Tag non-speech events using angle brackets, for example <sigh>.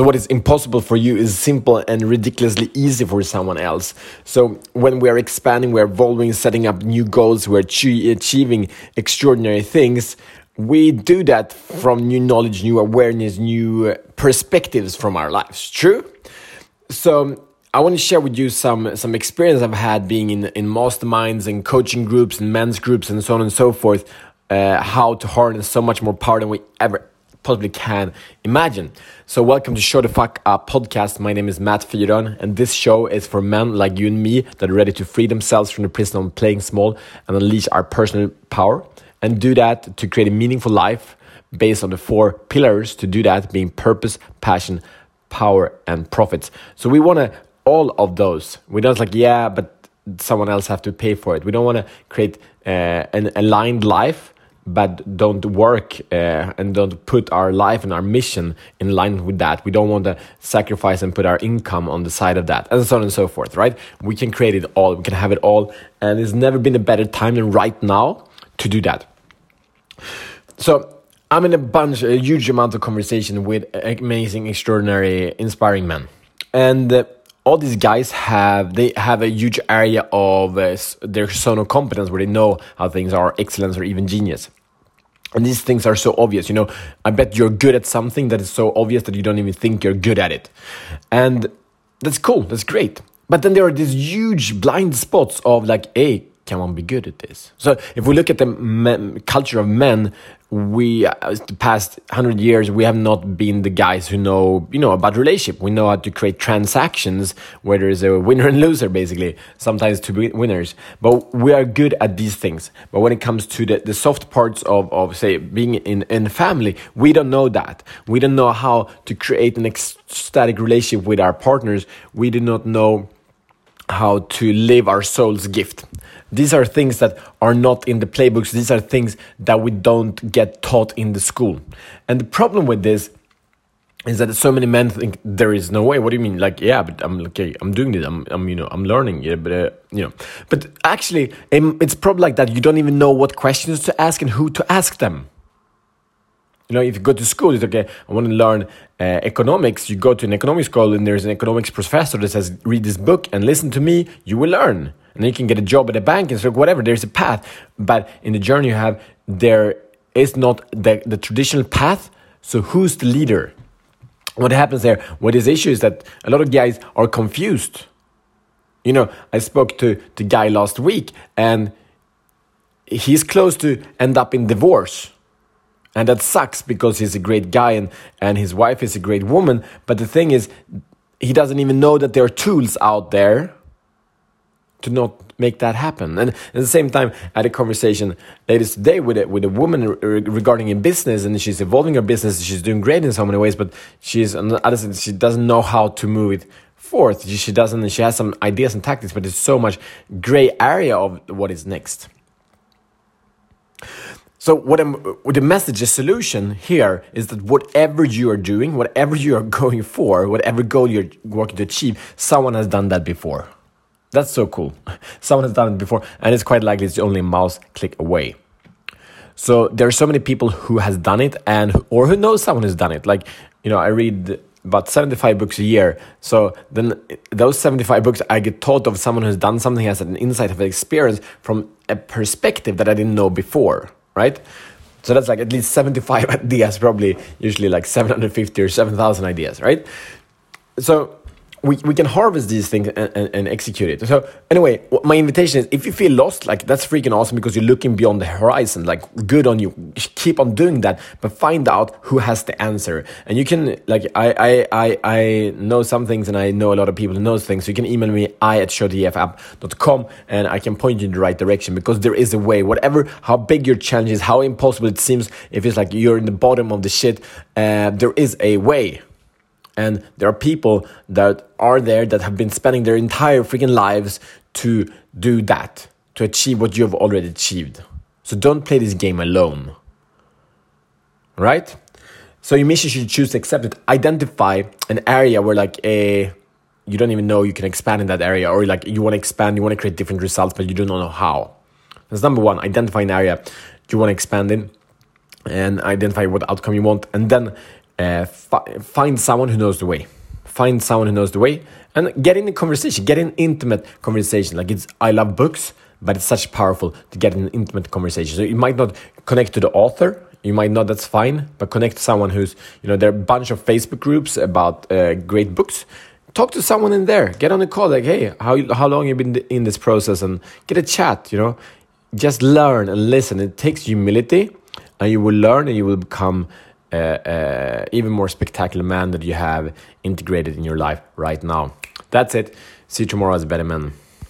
So what is impossible for you is simple and ridiculously easy for someone else. So when we are expanding, we're evolving, setting up new goals, we're achieving extraordinary things. We do that from new knowledge, new awareness, new perspectives from our lives. True? So I want to share with you some some experience I've had being in in masterminds and coaching groups and men's groups and so on and so forth. Uh, how to harness so much more power than we ever possibly can imagine. So, welcome to Show the Fuck Up podcast. My name is Matt Fyron, and this show is for men like you and me that are ready to free themselves from the prison of playing small and unleash our personal power and do that to create a meaningful life based on the four pillars to do that being purpose, passion, power, and profits. So, we want to all of those. We don't like, yeah, but someone else have to pay for it. We don't want to create uh, an aligned life but don't work uh, and don't put our life and our mission in line with that. We don't want to sacrifice and put our income on the side of that, and so on and so forth, right? We can create it all, we can have it all, and there's never been a better time than right now to do that. So, I'm in a bunch, a huge amount of conversation with amazing, extraordinary, inspiring men. And uh, all these guys have they have a huge area of uh, their zone of competence where they know how things are excellence or even genius. And these things are so obvious you know? I bet you're good at something that is so obvious that you don't even think you're good at it. And that's cool that's great. But then there are these huge blind spots of like hey can one be good at this? So if we look at the men, culture of men, we uh, the past hundred years we have not been the guys who know you know about relationship. We know how to create transactions where there is a winner and loser basically. Sometimes two winners, but we are good at these things. But when it comes to the, the soft parts of, of say being in in family, we don't know that. We don't know how to create an ecstatic relationship with our partners. We do not know how to live our soul's gift. These are things that are not in the playbooks. These are things that we don't get taught in the school. And the problem with this is that so many men think there is no way. What do you mean? Like, yeah, but I'm okay. I'm doing this. I'm, I'm you know, I'm learning. Yeah, but uh, you know, but actually, it's probably like that. You don't even know what questions to ask and who to ask them. You know, if you go to school, it's okay. I want to learn uh, economics. You go to an economics school, and there's an economics professor that says, "Read this book and listen to me. You will learn." And then you can get a job at a bank and so whatever. There's a path, but in the journey you have, there is not the the traditional path. So who's the leader? What happens there? What is the issue is that a lot of guys are confused. You know, I spoke to the guy last week, and he's close to end up in divorce and that sucks because he's a great guy and, and his wife is a great woman. But the thing is, he doesn't even know that there are tools out there to not make that happen. And at the same time, I had a conversation later today with a, with a woman regarding in business, and she's evolving her business. She's doing great in so many ways, but she's on the other she doesn't know how to move it forth. She doesn't. She has some ideas and tactics, but there's so much gray area of what is next. So what I'm, the message, the solution here is that whatever you are doing, whatever you are <laughs> going for, whatever goal you're working to achieve, someone has done that before. That's so cool. <laughs> Someone has done it before, and it's quite likely it's only a mouse click away. So there are so many people who has done it, and or who knows someone who's done it. Like you know, I read about 75 books a year. So then those 75 books, I get taught of someone who's done something, has an insight, of experience from a perspective that I didn't know before right? So that's like at least 75 <laughs> ideas, probably usually like 750 or 7,000 ideas, right? So we, we can harvest these things and, and, and, execute it. So anyway, my invitation is if you feel lost, like that's freaking awesome because you're looking beyond the horizon, like good on you. Keep on doing that, but find out who has the answer. And you can like I I I, I know some things and I know a lot of people who knows things. So you can email me I at showtfup.com and I can point you in the right direction because there is a way. Whatever how big your challenge is, how impossible it seems, if it's like you're in the bottom of the shit, uh, there is a way and there are people that are there that have been spending their entire freaking lives to do that, to achieve what you have already achieved. So don't play this game alone. Right? So your mission should choose to accept it. Identify an area where like a you don't even know you can expand in that area, or like you want to expand, you want to create different results, but you do not know how. That's number one. Identify an area you want to expand in, and identify what outcome you want, and then uh, fi- find someone who knows the way. Find someone who knows the way and get in a conversation, get in intimate conversation. Like it's, I love books, but it's such powerful to get in an intimate conversation. So you might not connect to the author, you might not, that's fine, but connect to someone who's, you know, there are a bunch of Facebook groups about uh, great books. Talk to someone in there, get on a call, like, hey, how, how long you been in this process and get a chat, you know, just learn and listen. It takes humility and you will learn and you will become uh, uh, even more spectacular man that you have integrated in your life right now. That's it. See you tomorrow as a better man.